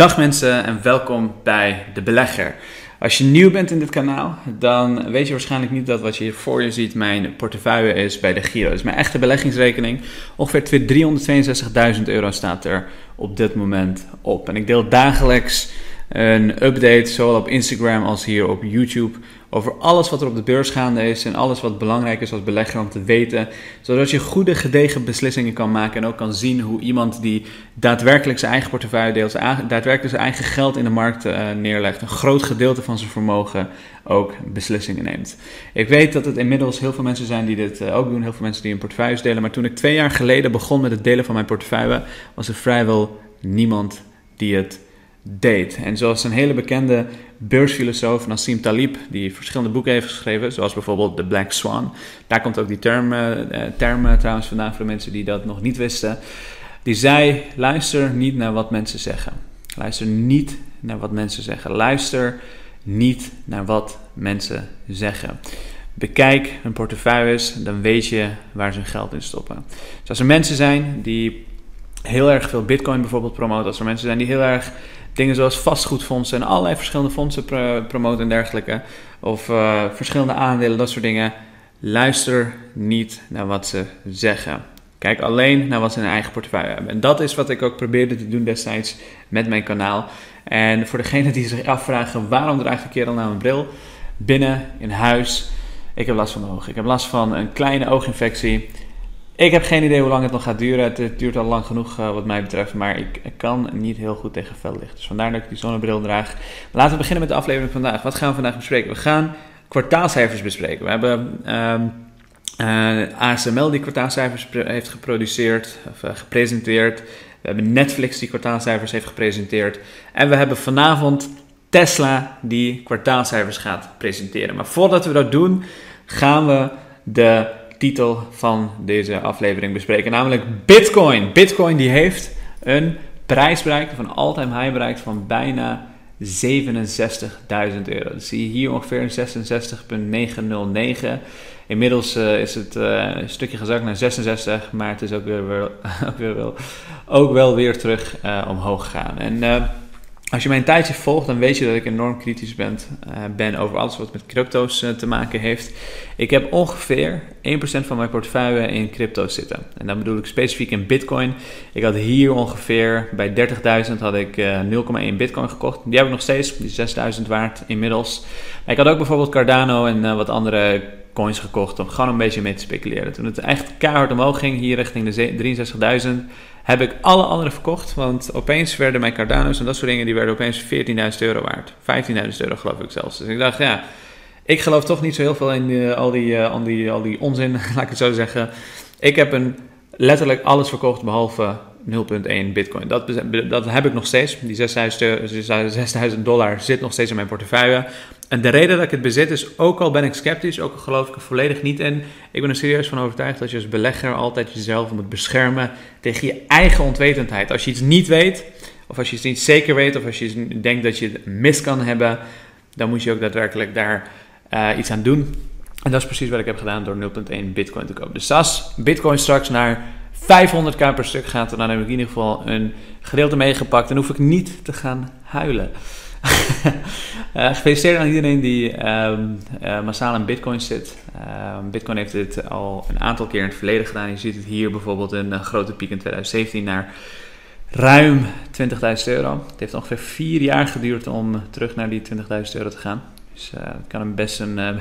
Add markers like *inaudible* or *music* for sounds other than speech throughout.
Dag mensen en welkom bij De Belegger. Als je nieuw bent in dit kanaal, dan weet je waarschijnlijk niet dat wat je hier voor je ziet mijn portefeuille is bij de Giro. Dat is mijn echte beleggingsrekening. Ongeveer 362.000 euro staat er op dit moment op. En ik deel dagelijks een update, zowel op Instagram als hier op YouTube, over alles wat er op de beurs gaande is en alles wat belangrijk is als belegger om te weten, zodat je goede gedegen beslissingen kan maken en ook kan zien hoe iemand die daadwerkelijk zijn eigen portefeuille deelt, daadwerkelijk zijn eigen geld in de markt uh, neerlegt, een groot gedeelte van zijn vermogen ook beslissingen neemt. Ik weet dat het inmiddels heel veel mensen zijn die dit uh, ook doen, heel veel mensen die hun portefeuilles delen, maar toen ik twee jaar geleden begon met het delen van mijn portefeuille, was er vrijwel niemand die het deed. En zoals een hele bekende beursfilosoof Nassim Talib, die verschillende boeken heeft geschreven, zoals bijvoorbeeld The Black Swan. Daar komt ook die term, uh, term trouwens vandaan voor de mensen die dat nog niet wisten. Die zei: luister niet naar wat mensen zeggen. Luister niet naar wat mensen zeggen. Luister niet naar wat mensen zeggen. Bekijk hun portefeuilles, dan weet je waar ze hun geld in stoppen. Dus als er mensen zijn die heel erg veel Bitcoin bijvoorbeeld promoten, als er mensen zijn die heel erg dingen zoals vastgoedfondsen en allerlei verschillende fondsen promoten en dergelijke. Of uh, verschillende aandelen, dat soort dingen. Luister niet naar wat ze zeggen. Kijk alleen naar wat ze in hun eigen portefeuille hebben. En dat is wat ik ook probeerde te doen destijds met mijn kanaal. En voor degenen die zich afvragen waarom draag ik al naar mijn bril, binnen in huis, ik heb last van de ogen. Ik heb last van een kleine ooginfectie. Ik heb geen idee hoe lang het nog gaat duren. Het, duurt al lang genoeg uh, wat mij betreft. Maar ik, kan niet heel goed tegen vellicht. Dus vandaar dat ik die zonnebril draag. laten we beginnen met de aflevering van vandaag. Wat gaan we vandaag bespreken? We gaan kwartaalcijfers bespreken. We hebben um, uh, ASML die kwartaalcijfers heeft geproduceerd, of uh, gepresenteerd. We hebben Netflix die kwartaalcijfers heeft gepresenteerd. En we hebben vanavond Tesla die kwartaalcijfers gaat presenteren. Maar voordat we dat doen, gaan we de titel van deze aflevering bespreken, namelijk Bitcoin. Bitcoin die heeft een prijs bereikt, een all-time high bereikt van bijna 67.000 euro. Dat zie je hier ongeveer 66,909. Inmiddels uh, is het uh, een stukje gezakt naar 66, maar het is ook weer, *laughs* ook weer, wel, ook wel weer terug uh, omhoog gegaan. En als je mij een tijdje volgt, dan weet je dat ik enorm kritisch ben, uh, ben over alles wat met crypto's uh, te maken heeft. Ik heb ongeveer 1% van mijn portefeuille in crypto's zitten. En dan bedoel ik specifiek in bitcoin. Ik had hier ongeveer bij 30.000 had ik uh, eh, 0,1 bitcoin gekocht. Die heb ik nog steeds, die 6.000 waard inmiddels. Ik had ook bijvoorbeeld Cardano en wat andere coins gekocht om gewoon een beetje mee te speculeren. Toen het echt keihard omhoog ging, hier richting de 63.000 heb ik alle andere verkocht. Want opeens werden mijn Cardano's en dat soort dingen, die werden opeens 14.000 euro waard. 15.000 euro geloof ik zelfs. Dus ik dacht, ja, ik geloof toch niet zo heel veel in uh, al, die, uh, al, die, al die onzin, *laughs* laat ik het zo zeggen. Ik heb een, letterlijk alles verkocht behalve 0,1 bitcoin. Dat, dat heb ik nog steeds. Die 6000 dollar zit nog steeds in mijn portefeuille. En de reden dat ik het bezit is, ook al ben ik sceptisch, ook al geloof ik er volledig niet in, ik ben er serieus van overtuigd dat je als belegger altijd jezelf moet beschermen tegen je eigen onwetendheid. Als je iets niet weet, of als je iets niet zeker weet, of als je denkt dat je het mis kan hebben, dan moet je ook daadwerkelijk daar uh, iets aan doen. En dat is precies wat ik heb gedaan door 0,1 bitcoin te kopen. Dus als bitcoin straks naar 500k per stuk gaat, dan heb ik in ieder geval een gedeelte meegepakt en hoef ik niet te gaan huilen. uh, *laughs* gefeliciteerd aan iedereen die um, uh, massaal in Bitcoin zit. Uh, Bitcoin heeft dit al een aantal keer in het verleden gedaan. Je ziet het hier bijvoorbeeld een grote piek in 2017 naar ruim 20.000 euro. Het heeft ongeveer vier jaar geduurd om terug naar die 20.000 euro te gaan. Dus het kan hem best een. *laughs*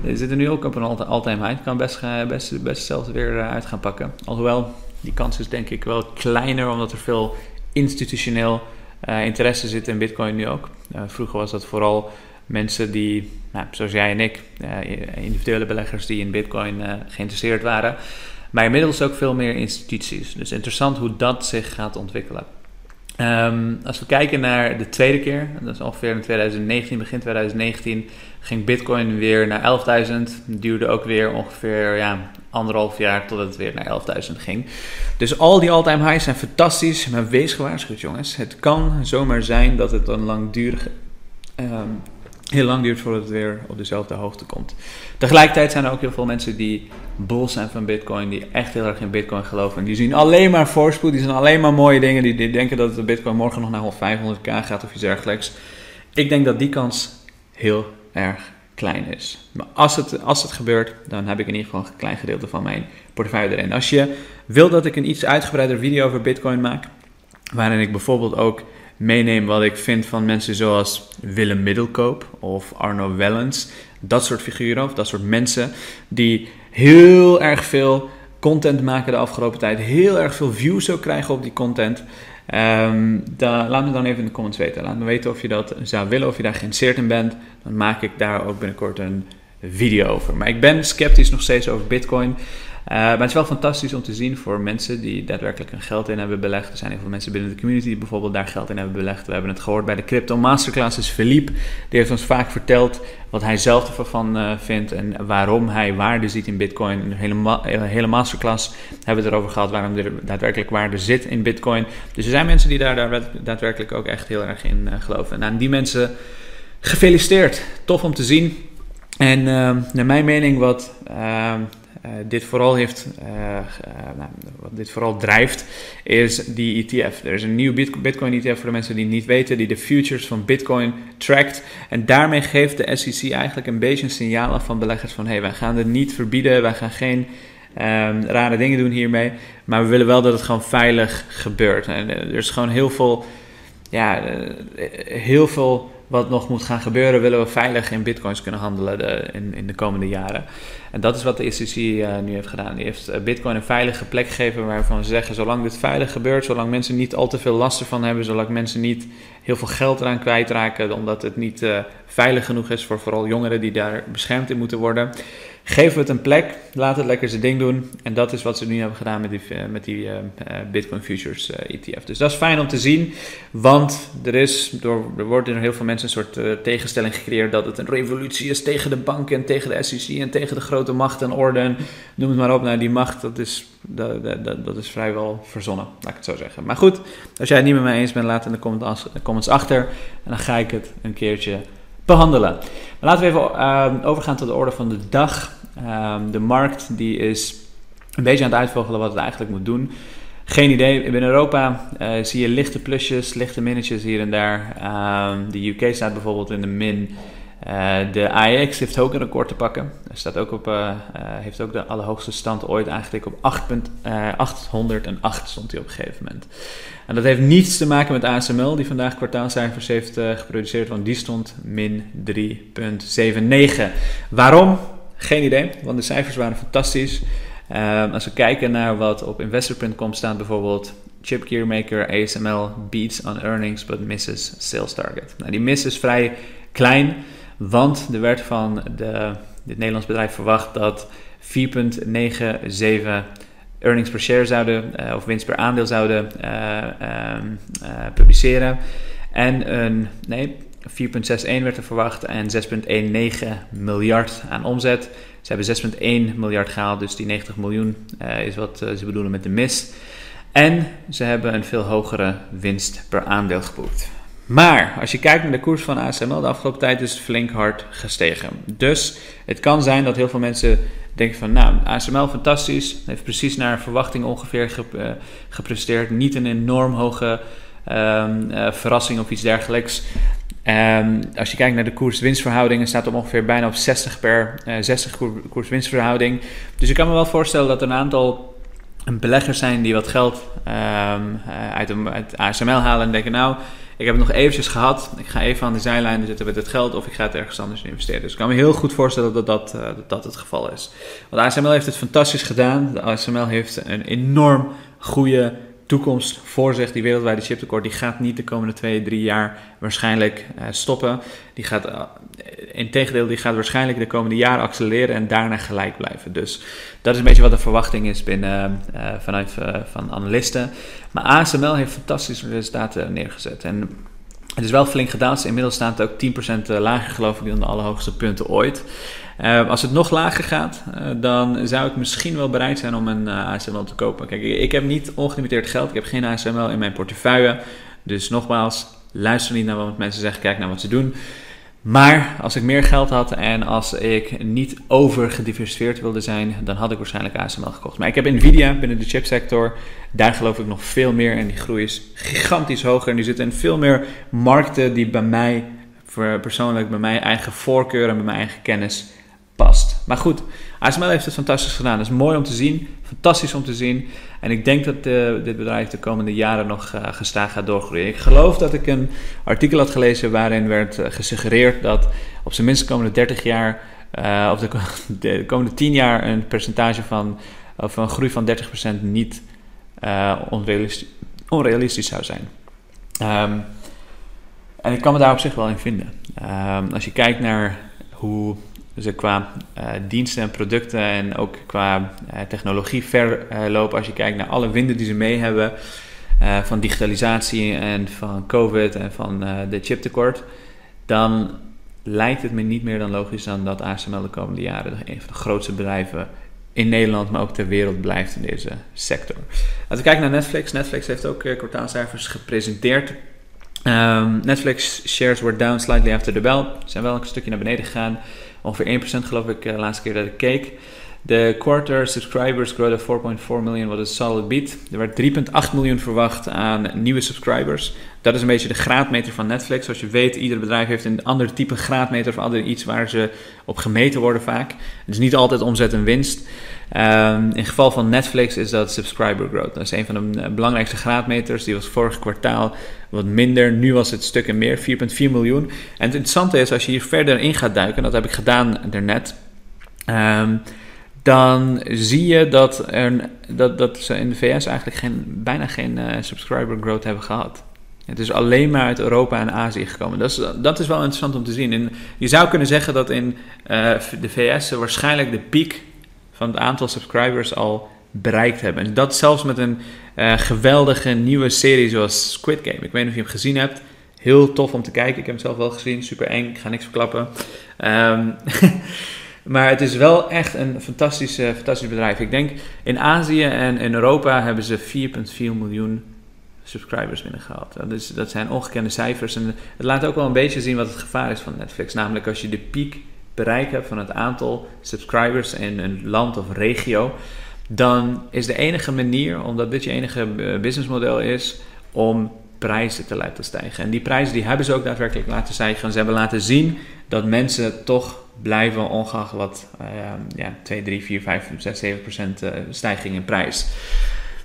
we zitten nu ook op een all-time high. Het kan best, best, best zelfs weer uit gaan pakken. Alhoewel, die kans is denk ik wel kleiner, omdat er veel institutioneel uh, interesse zit in Bitcoin nu ook. Uh, vroeger was dat vooral mensen die, nou, zoals jij en ik, individuele beleggers die in Bitcoin geïnteresseerd waren. Maar inmiddels ook veel meer instituties. Dus interessant hoe dat zich gaat ontwikkelen. Um, als we kijken naar de tweede keer, dat is ongeveer in 2019, begin 2019, ging Bitcoin weer naar 11.000. Duurde ook weer ongeveer ja, anderhalf jaar totdat het weer naar 11.000 ging. Dus al die all-time highs zijn fantastisch, maar wees gewaarschuwd jongens. Het kan zomaar zijn dat het een langdurige um, heel lang duurt voordat het weer op dezelfde hoogte komt. Tegelijkertijd zijn er ook heel veel mensen die bol zijn van Bitcoin, die echt heel erg in Bitcoin geloven. En die zien alleen maar voorspoed, die zien alleen maar mooie dingen, die, denken dat de Bitcoin morgen nog naar 500k gaat of iets dergelijks. Ik denk dat die kans heel erg klein is. Maar als het, als het gebeurt, dan heb ik in ieder geval een klein gedeelte van mijn portefeuille erin. Als je wil dat ik een iets uitgebreider video over Bitcoin maak, waarin ik bijvoorbeeld ook meeneem wat ik vind van mensen zoals Willem Middelkoop of Arno Wellens, dat soort figuren of dat soort mensen die heel erg veel content maken de afgelopen tijd, heel erg veel views ook krijgen op die content. Um, laat me dan even in de comments weten. Laat me weten of je dat zou willen, of je daar geïnteresseerd in bent. Dan maak ik daar ook binnenkort een video over. Maar ik ben sceptisch nog steeds over Bitcoin. Uh, maar het is wel fantastisch om te zien voor mensen die daadwerkelijk hun geld in hebben belegd. Er zijn heel veel mensen binnen de community die bijvoorbeeld daar geld in hebben belegd. We hebben het gehoord bij de Crypto Masterclasses. Philippe, die heeft ons vaak verteld wat hij zelf ervan uh, vindt en waarom hij waarde ziet in Bitcoin. Een hele, hele masterclass hebben we het erover gehad waarom er daadwerkelijk waarde zit in Bitcoin. Dus er zijn mensen die daar, daar daadwerkelijk ook echt heel erg in uh, geloven. En aan die mensen gefeliciteerd. Tof om te zien. En naar mijn mening wat uh, dit vooral heeft, uh, nou, wat dit vooral drijft, is die ETF. Er is een nieuw Bitcoin ETF voor de mensen die het niet weten, die de futures van Bitcoin trackt. En daarmee geeft de SEC eigenlijk een beetje een signaal af van beleggers van hey, wij gaan het niet verbieden, wij gaan geen um, rare dingen doen hiermee, maar we willen wel dat het gewoon veilig gebeurt. En er is gewoon heel veel, ja, heel veel wat nog moet gaan gebeuren, willen we veilig in bitcoins kunnen handelen de, in, in de komende jaren. En dat is wat de uh, eh, nu heeft gedaan. Die heeft uh, bitcoin een veilige plek gegeven waarvan ze zeggen, zolang dit veilig gebeurt, zolang mensen niet al te veel last ervan hebben, zolang mensen niet heel veel geld eraan kwijtraken, omdat het niet uh, veilig genoeg is voor vooral jongeren die daar beschermd in moeten worden, Geef het een plek, laat het lekker zijn ding doen. En dat is wat ze nu hebben gedaan met die, eh, met die uh, Bitcoin Futures ETF. Dus dat is fijn om te zien, want er, is door, er wordt in heel veel mensen een soort tegenstelling gecreëerd dat het een revolutie is tegen de banken en tegen de SEC en tegen de grote macht en orde. noem het maar op. Nou, die macht, dat is, dat, dat, dat is vrijwel verzonnen, laat ik het zo zeggen. Maar goed, als jij het niet met mij eens bent, laat in de comments achter en dan ga ik het een keertje behandelen. Laten we even uh, overgaan tot de orde van de dag. Um, de markt die is een beetje aan het uitvogelen wat het eigenlijk moet doen. Geen idee. In Europa uh, zie je lichte plusjes, lichte minnetjes hier en daar. Um, de UK staat bijvoorbeeld in de min. Uh, de AEX heeft ook een record te pakken. Staat ook op, uh, heeft ook de allerhoogste stand ooit eigenlijk op 808 stond hij op een gegeven moment. En dat heeft niets te maken met ASML, die vandaag kwartaalcijfers heeft geproduceerd, want die stond min 3,79. Waarom? Geen idee, want de cijfers waren fantastisch. Als we kijken naar wat op investor.com staat bijvoorbeeld, chip gearmaker ASML beats on earnings but misses sales target. Nou, die miss is vrij klein, want er werd van de, dit Nederlands bedrijf verwacht dat 4,97 earnings per share zouden, uh, of winst per aandeel zouden uh, um, publiceren. En een, nee, 4,61 werd er verwacht en 6,19 miljard aan omzet. Ze hebben 6,1 miljard gehaald, dus die 90 miljoen is wat ze bedoelen met de mis. En ze hebben een veel hogere winst per aandeel geboekt. Maar als je kijkt naar de koers van ASML de afgelopen tijd is het flink hard gestegen. Dus het kan zijn dat heel veel mensen denken van nou, ASML fantastisch, heeft precies naar verwachting ongeveer eh, gepresteerd. Niet een enorm hoge um, uh, verrassing of iets dergelijks. Um, als je kijkt naar de koers-winstverhoudingen, staat het ongeveer bijna op 60 per uh, 60 koers-winstverhouding. Dus ik kan me wel voorstellen dat een aantal beleggers zijn die wat geld um, uit, uit ASML halen en denken nou ik heb het nog eventjes gehad. Ik ga even aan de zijlijn zitten met het geld of ik ga het ergens anders investeren. Dus ik kan me heel goed voorstellen dat dat, dat het geval is. Want ASML heeft het fantastisch gedaan. De ASML heeft een enorm goede toekomst voor zich. Die wereldwijde chiptekort die gaat niet de komende twee, drie jaar waarschijnlijk uh, stoppen. Die gaat, uh, in tegendeel, die gaat waarschijnlijk de komende jaren accelereren en daarna gelijk blijven. Dus dat is een beetje wat de verwachting is binnen, uh, vanuit van analisten. Maar ASML heeft fantastische resultaten neergezet. En het is wel flink gedaald. Inmiddels staat het ook 10% lager, geloof ik, dan de allerhoogste punten ooit. Uh, als het nog lager gaat, uh, dan zou ik misschien wel bereid zijn om een eh, ASML te kopen. Kijk, ik, ik, heb niet ongelimiteerd geld. Ik heb geen ASML in mijn portefeuille. Dus nogmaals, luister niet naar wat mensen zeggen. Kijk naar wat ze doen. Maar als ik meer geld had en als ik niet overgediversifieerd wilde zijn, dan had ik waarschijnlijk ASML gekocht. Maar ik heb Nvidia binnen de chipsector. Daar geloof ik nog veel meer en die groei is gigantisch hoger. En die zitten in veel meer markten die bij mij, persoonlijk bij mijn eigen voorkeur en bij mijn eigen kennis past. Maar goed, ASML heeft het fantastisch gedaan. Dat is mooi om te zien, fantastisch om te zien. En ik denk dat uh, dit bedrijf de komende jaren nog uh, gestaag gaat doorgroeien. Ik geloof dat ik een artikel had gelezen waarin werd uh, gesuggereerd dat op zijn minst de komende 30 jaar, of de, *laughs* de, komende 10 jaar, een percentage van, of een groei van 30% niet onrealistisch, onrealistisch, zou zijn. Um, en ik kan me daar op zich wel in vinden. Um, als je kijkt naar hoe dus qua uh, diensten en producten en ook qua uh, technologie verlopen. als je kijkt naar alle winden die ze mee hebben. Uh, van digitalisatie en van COVID en van de chiptekort. Dan lijkt het me niet meer dan logisch dan dat ASML de komende jaren een van de grootste bedrijven in Nederland, maar ook ter wereld blijft in deze sector. Als we kijken naar Netflix. Netflix heeft ook kwartaalcijfers gepresenteerd. Um, Netflix shares were down slightly after the bell. Zijn wel een stukje naar beneden gegaan. Ongeveer 1% geloof ik de laatste keer dat ik keek. De quarter subscribers growth of 4.4 miljoen was een solid beat. Er werd 3.8 miljoen verwacht aan nieuwe subscribers. Dat is een beetje de graadmeter van Netflix. Zoals je weet, ieder bedrijf heeft een ander type graadmeter of ander iets waar ze op gemeten worden vaak. Het is niet altijd omzet en winst. Um, in geval van Netflix is dat subscriber growth. Dat is een van de belangrijkste graadmeters. Die was vorig kwartaal wat minder. Nu was het stukken meer, 4,4 miljoen. En het interessante is, als je hier verder in gaat duiken, dat heb ik gedaan daarnet. Um, dan zie je dat, er, dat, dat ze in de VS eigenlijk geen, bijna geen uh, subscriber growth hebben gehad. Het is alleen maar uit Europa en Azië gekomen. Dat is, dat is wel interessant om te zien. En je zou kunnen zeggen dat in uh, de VS waarschijnlijk de piek van het aantal subscribers al bereikt hebben. En dat zelfs met een uh, geweldige nieuwe serie zoals Squid Game. Ik weet niet of je hem gezien hebt. Heel tof om te kijken. Ik heb hem zelf wel gezien. Super eng. Ik ga niks verklappen. Um, *laughs* Maar het is wel echt een fantastisch, fantastisch bedrijf. Ik denk in Azië en in Europa hebben ze 4,4 miljoen subscribers binnengehaald. Dat, is, dat zijn ongekende cijfers. En het laat ook wel een beetje zien wat het gevaar is van Netflix. Namelijk als je de piek bereikt hebt van het aantal subscribers in een land of regio. Dan is de enige manier, omdat dit je enige eh, businessmodel is, om prijzen te laten stijgen. En die prijzen die hebben ze ook daadwerkelijk laten stijgen. Ze hebben laten zien dat mensen toch blijven ongeacht wat uh, ja, 2, 3, 4, 5, 6, 7 procent uh, stijging in prijs.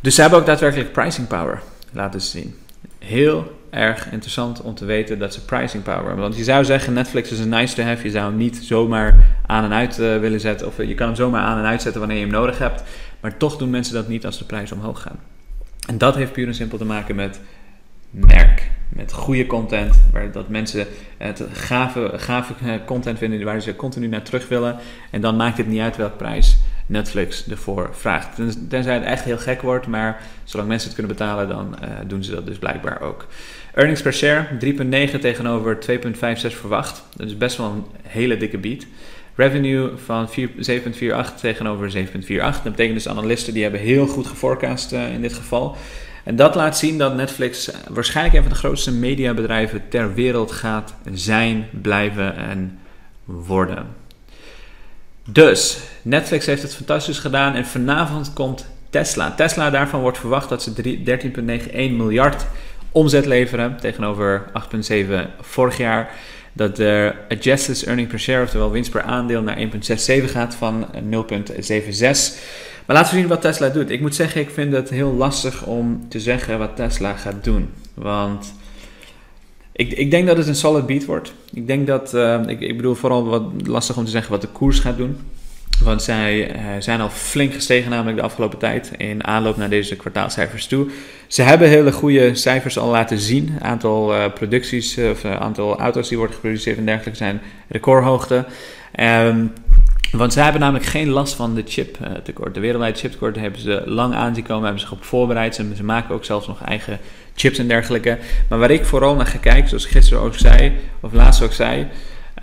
Dus ze hebben ook daadwerkelijk pricing power laten zien. Heel erg interessant om te weten dat ze pricing power hebben. Want je zou zeggen, Netflix is een nice to have. Je zou hem niet zomaar aan en uit uh, willen zetten. Of je kan hem zomaar aan en uitzetten wanneer je hem nodig hebt. Maar toch doen mensen dat niet als de prijzen omhoog gaan. En dat heeft puur en simpel te maken met merk. Met goede content, waar dat mensen het gave, gave content vinden waar ze continu naar terug willen. En dan maakt het niet uit welke prijs Netflix ervoor vraagt. Tenzij het echt heel gek wordt, maar zolang mensen het kunnen betalen, dan uh, doen ze dat dus blijkbaar ook. Earnings per share 3,9 tegenover 2,56 verwacht. Dat is best wel een hele dikke beat. Revenue van 7,48 tegenover 7,48. Dat betekent dus analisten die hebben heel goed geforecast uh, in dit geval. En dat laat zien dat Netflix waarschijnlijk een van de grootste mediabedrijven ter wereld gaat zijn, blijven en worden. Dus, Netflix heeft het fantastisch gedaan en vanavond komt Tesla. Tesla, daarvan wordt verwacht dat ze 13,91 miljard omzet leveren tegenover 8,7 vorig jaar. Dat de adjusted earning per share, oftewel winst per aandeel, naar 1,67 gaat van 0,76. Maar laten we zien wat Tesla doet. Ik moet zeggen, ik vind het heel lastig om te zeggen wat Tesla gaat doen. Want ik, ik denk dat het een solid beat wordt. Ik denk dat, uh, ik, ik bedoel vooral wat lastig om te zeggen wat de koers gaat doen. Want zij uh, zijn al flink gestegen namelijk de afgelopen tijd in aanloop naar deze kwartaalcijfers toe. Ze hebben hele goede cijfers al laten zien. Aantal uh, producties of aantal auto's die worden geproduceerd en dergelijke zijn recordhoogte. Um, want zij hebben namelijk geen last van de chiptekort. De wereldwijde chiptekort hebben ze lang aanzien komen, hebben zich op voorbereid. Ze, maken ook zelfs nog eigen chips en dergelijke. Maar waar ik vooral naar ga kijken, zoals ik gisteren ook zei, of laatst ook zei,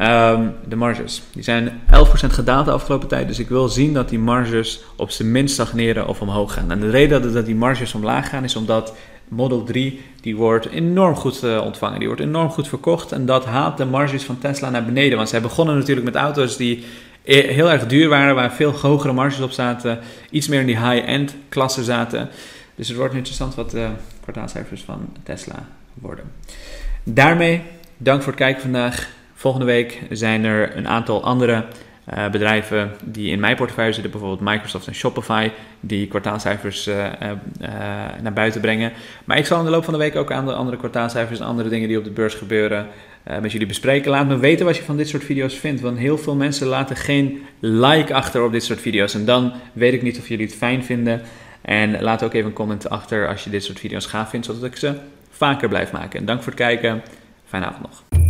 um, de marges. Die zijn 11% gedaald de afgelopen tijd. Dus ik wil zien dat die marges op zijn minst stagneren of omhoog gaan. En de reden dat, dat die marges omlaag gaan is omdat Model 3 die wordt enorm goed uh, ontvangen. Die wordt enorm goed verkocht. En dat haalt de marges van Tesla naar beneden. Want zij begonnen natuurlijk met auto's die heel erg duur waren, waar veel hogere marges op zaten. Iets meer in die high-end klasse zaten. Dus het wordt interessant wat de kwartaalcijfers van Tesla worden. Daarmee, dank voor het kijken vandaag. Volgende week zijn er een aantal andere uh, bedrijven die in mijn portefeuille zitten, bijvoorbeeld Microsoft en Shopify, die kwartaalcijfers naar buiten brengen. Maar ik zal in de loop van de week ook aan de andere kwartaalcijfers en andere dingen die op de beurs gebeuren met jullie bespreken. Laat me weten wat je van dit soort video's vindt, want heel veel mensen laten geen like achter op dit soort video's. En dan weet ik niet of jullie het fijn vinden. En laat ook even een comment achter als je dit soort video's gaaf vindt, zodat ik ze vaker blijf maken. En dank voor het kijken. Fijne avond nog.